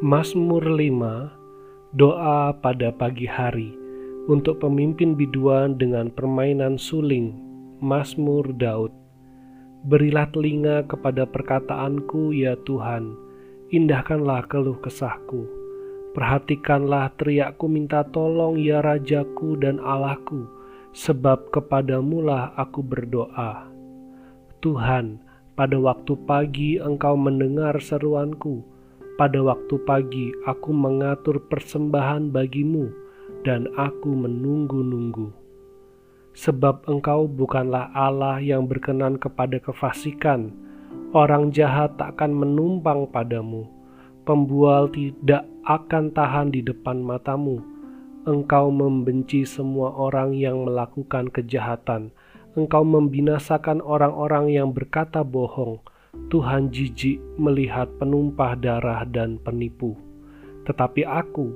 Mazmur 5 Doa pada pagi hari untuk pemimpin biduan dengan permainan suling Mazmur Daud. Berilah telinga kepada perkataanku ya Tuhan. Indahkanlah keluh kesahku. Perhatikanlah teriakku minta tolong ya Rajaku dan Allahku sebab kepadamulah aku berdoa. Tuhan pada waktu pagi engkau mendengar seruanku pada waktu pagi aku mengatur persembahan bagimu dan aku menunggu-nunggu. Sebab engkau bukanlah Allah yang berkenan kepada kefasikan. Orang jahat tak akan menumpang padamu. Pembual tidak akan tahan di depan matamu. Engkau membenci semua orang yang melakukan kejahatan. Engkau membinasakan orang-orang yang berkata bohong Tuhan jijik melihat penumpah darah dan penipu. Tetapi aku,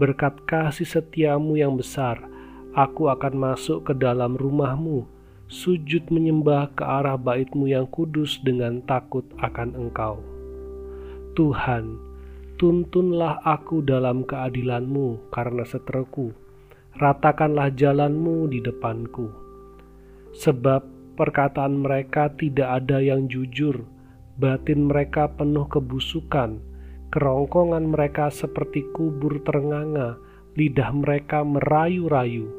berkat kasih setiamu yang besar, aku akan masuk ke dalam rumahmu, sujud menyembah ke arah baitmu yang kudus dengan takut akan engkau. Tuhan, tuntunlah aku dalam keadilanmu karena seterku, ratakanlah jalanmu di depanku. Sebab perkataan mereka tidak ada yang jujur, batin mereka penuh kebusukan, kerongkongan mereka seperti kubur ternganga, lidah mereka merayu-rayu.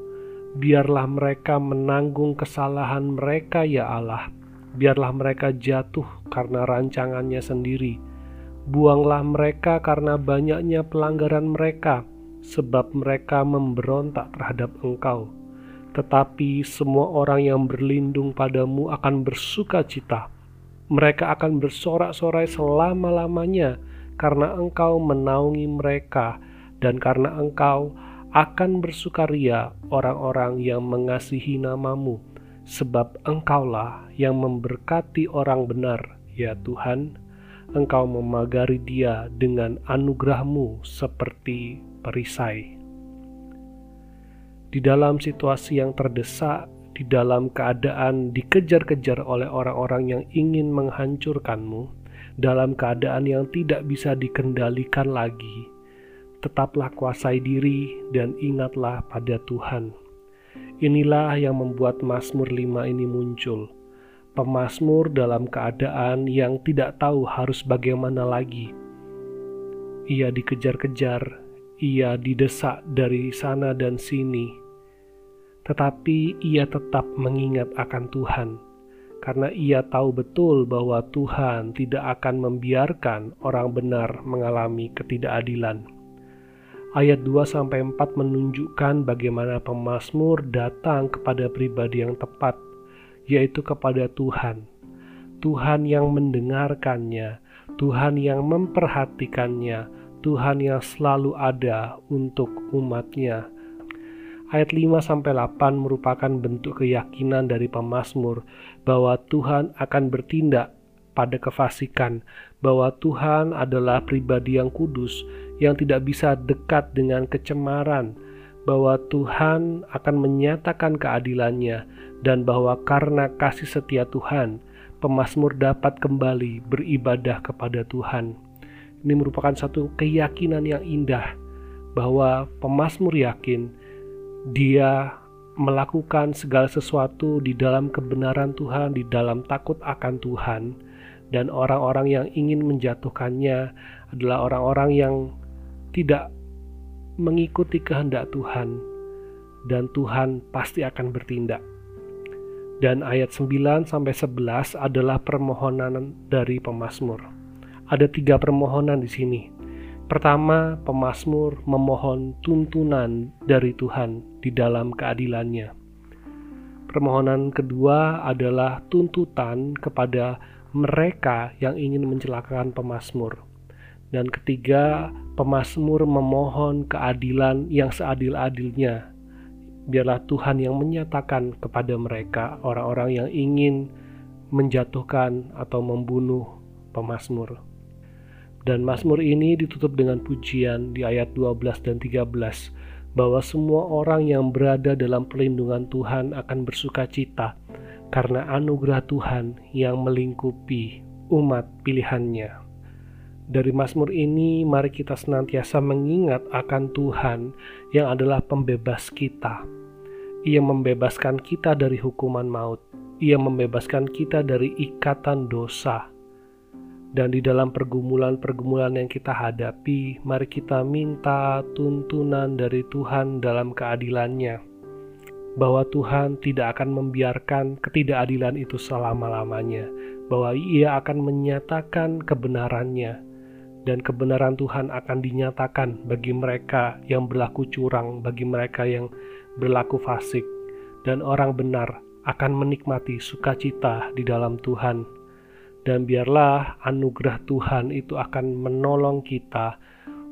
Biarlah mereka menanggung kesalahan mereka, ya Allah. Biarlah mereka jatuh karena rancangannya sendiri. Buanglah mereka karena banyaknya pelanggaran mereka, sebab mereka memberontak terhadap Engkau. Tetapi semua orang yang berlindung padamu akan bersuka cita mereka akan bersorak-sorai selama-lamanya karena engkau menaungi mereka dan karena engkau akan bersukaria orang-orang yang mengasihi namamu sebab engkaulah yang memberkati orang benar ya Tuhan. Engkau memagari dia dengan anugerahmu seperti perisai. Di dalam situasi yang terdesak di dalam keadaan dikejar-kejar oleh orang-orang yang ingin menghancurkanmu, dalam keadaan yang tidak bisa dikendalikan lagi, tetaplah kuasai diri dan ingatlah pada Tuhan. Inilah yang membuat Mazmur 5 ini muncul. Pemazmur dalam keadaan yang tidak tahu harus bagaimana lagi. Ia dikejar-kejar, ia didesak dari sana dan sini, tetapi ia tetap mengingat akan Tuhan karena ia tahu betul bahwa Tuhan tidak akan membiarkan orang benar mengalami ketidakadilan. Ayat 2 sampai 4 menunjukkan bagaimana pemazmur datang kepada pribadi yang tepat, yaitu kepada Tuhan. Tuhan yang mendengarkannya, Tuhan yang memperhatikannya, Tuhan yang selalu ada untuk umatnya Ayat 5 sampai 8 merupakan bentuk keyakinan dari pemazmur bahwa Tuhan akan bertindak pada kefasikan, bahwa Tuhan adalah pribadi yang kudus yang tidak bisa dekat dengan kecemaran, bahwa Tuhan akan menyatakan keadilannya dan bahwa karena kasih setia Tuhan, pemazmur dapat kembali beribadah kepada Tuhan. Ini merupakan satu keyakinan yang indah bahwa pemazmur yakin dia melakukan segala sesuatu di dalam kebenaran Tuhan, di dalam takut akan Tuhan, dan orang-orang yang ingin menjatuhkannya adalah orang-orang yang tidak mengikuti kehendak Tuhan, dan Tuhan pasti akan bertindak. Dan ayat 9 sampai 11 adalah permohonan dari pemazmur. Ada tiga permohonan di sini. Pertama, pemazmur memohon tuntunan dari Tuhan di dalam keadilannya. Permohonan kedua adalah tuntutan kepada mereka yang ingin mencelakakan pemazmur. Dan ketiga, pemazmur memohon keadilan yang seadil-adilnya. Biarlah Tuhan yang menyatakan kepada mereka orang-orang yang ingin menjatuhkan atau membunuh pemazmur. Dan Mazmur ini ditutup dengan pujian di ayat 12 dan 13 bahwa semua orang yang berada dalam perlindungan Tuhan akan bersuka cita karena anugerah Tuhan yang melingkupi umat pilihannya. Dari Mazmur ini, mari kita senantiasa mengingat akan Tuhan yang adalah pembebas kita. Ia membebaskan kita dari hukuman maut. Ia membebaskan kita dari ikatan dosa. Dan di dalam pergumulan-pergumulan yang kita hadapi, mari kita minta tuntunan dari Tuhan dalam keadilannya. Bahwa Tuhan tidak akan membiarkan ketidakadilan itu selama-lamanya. Bahwa ia akan menyatakan kebenarannya. Dan kebenaran Tuhan akan dinyatakan bagi mereka yang berlaku curang, bagi mereka yang berlaku fasik. Dan orang benar akan menikmati sukacita di dalam Tuhan dan biarlah anugerah Tuhan itu akan menolong kita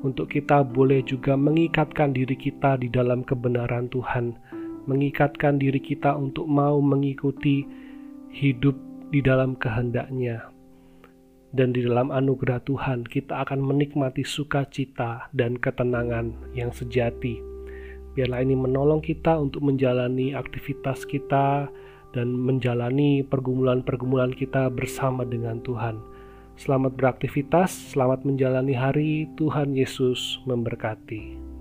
untuk kita boleh juga mengikatkan diri kita di dalam kebenaran Tuhan, mengikatkan diri kita untuk mau mengikuti hidup di dalam kehendaknya. Dan di dalam anugerah Tuhan kita akan menikmati sukacita dan ketenangan yang sejati. Biarlah ini menolong kita untuk menjalani aktivitas kita, dan menjalani pergumulan-pergumulan kita bersama dengan Tuhan. Selamat beraktivitas, selamat menjalani hari. Tuhan Yesus memberkati.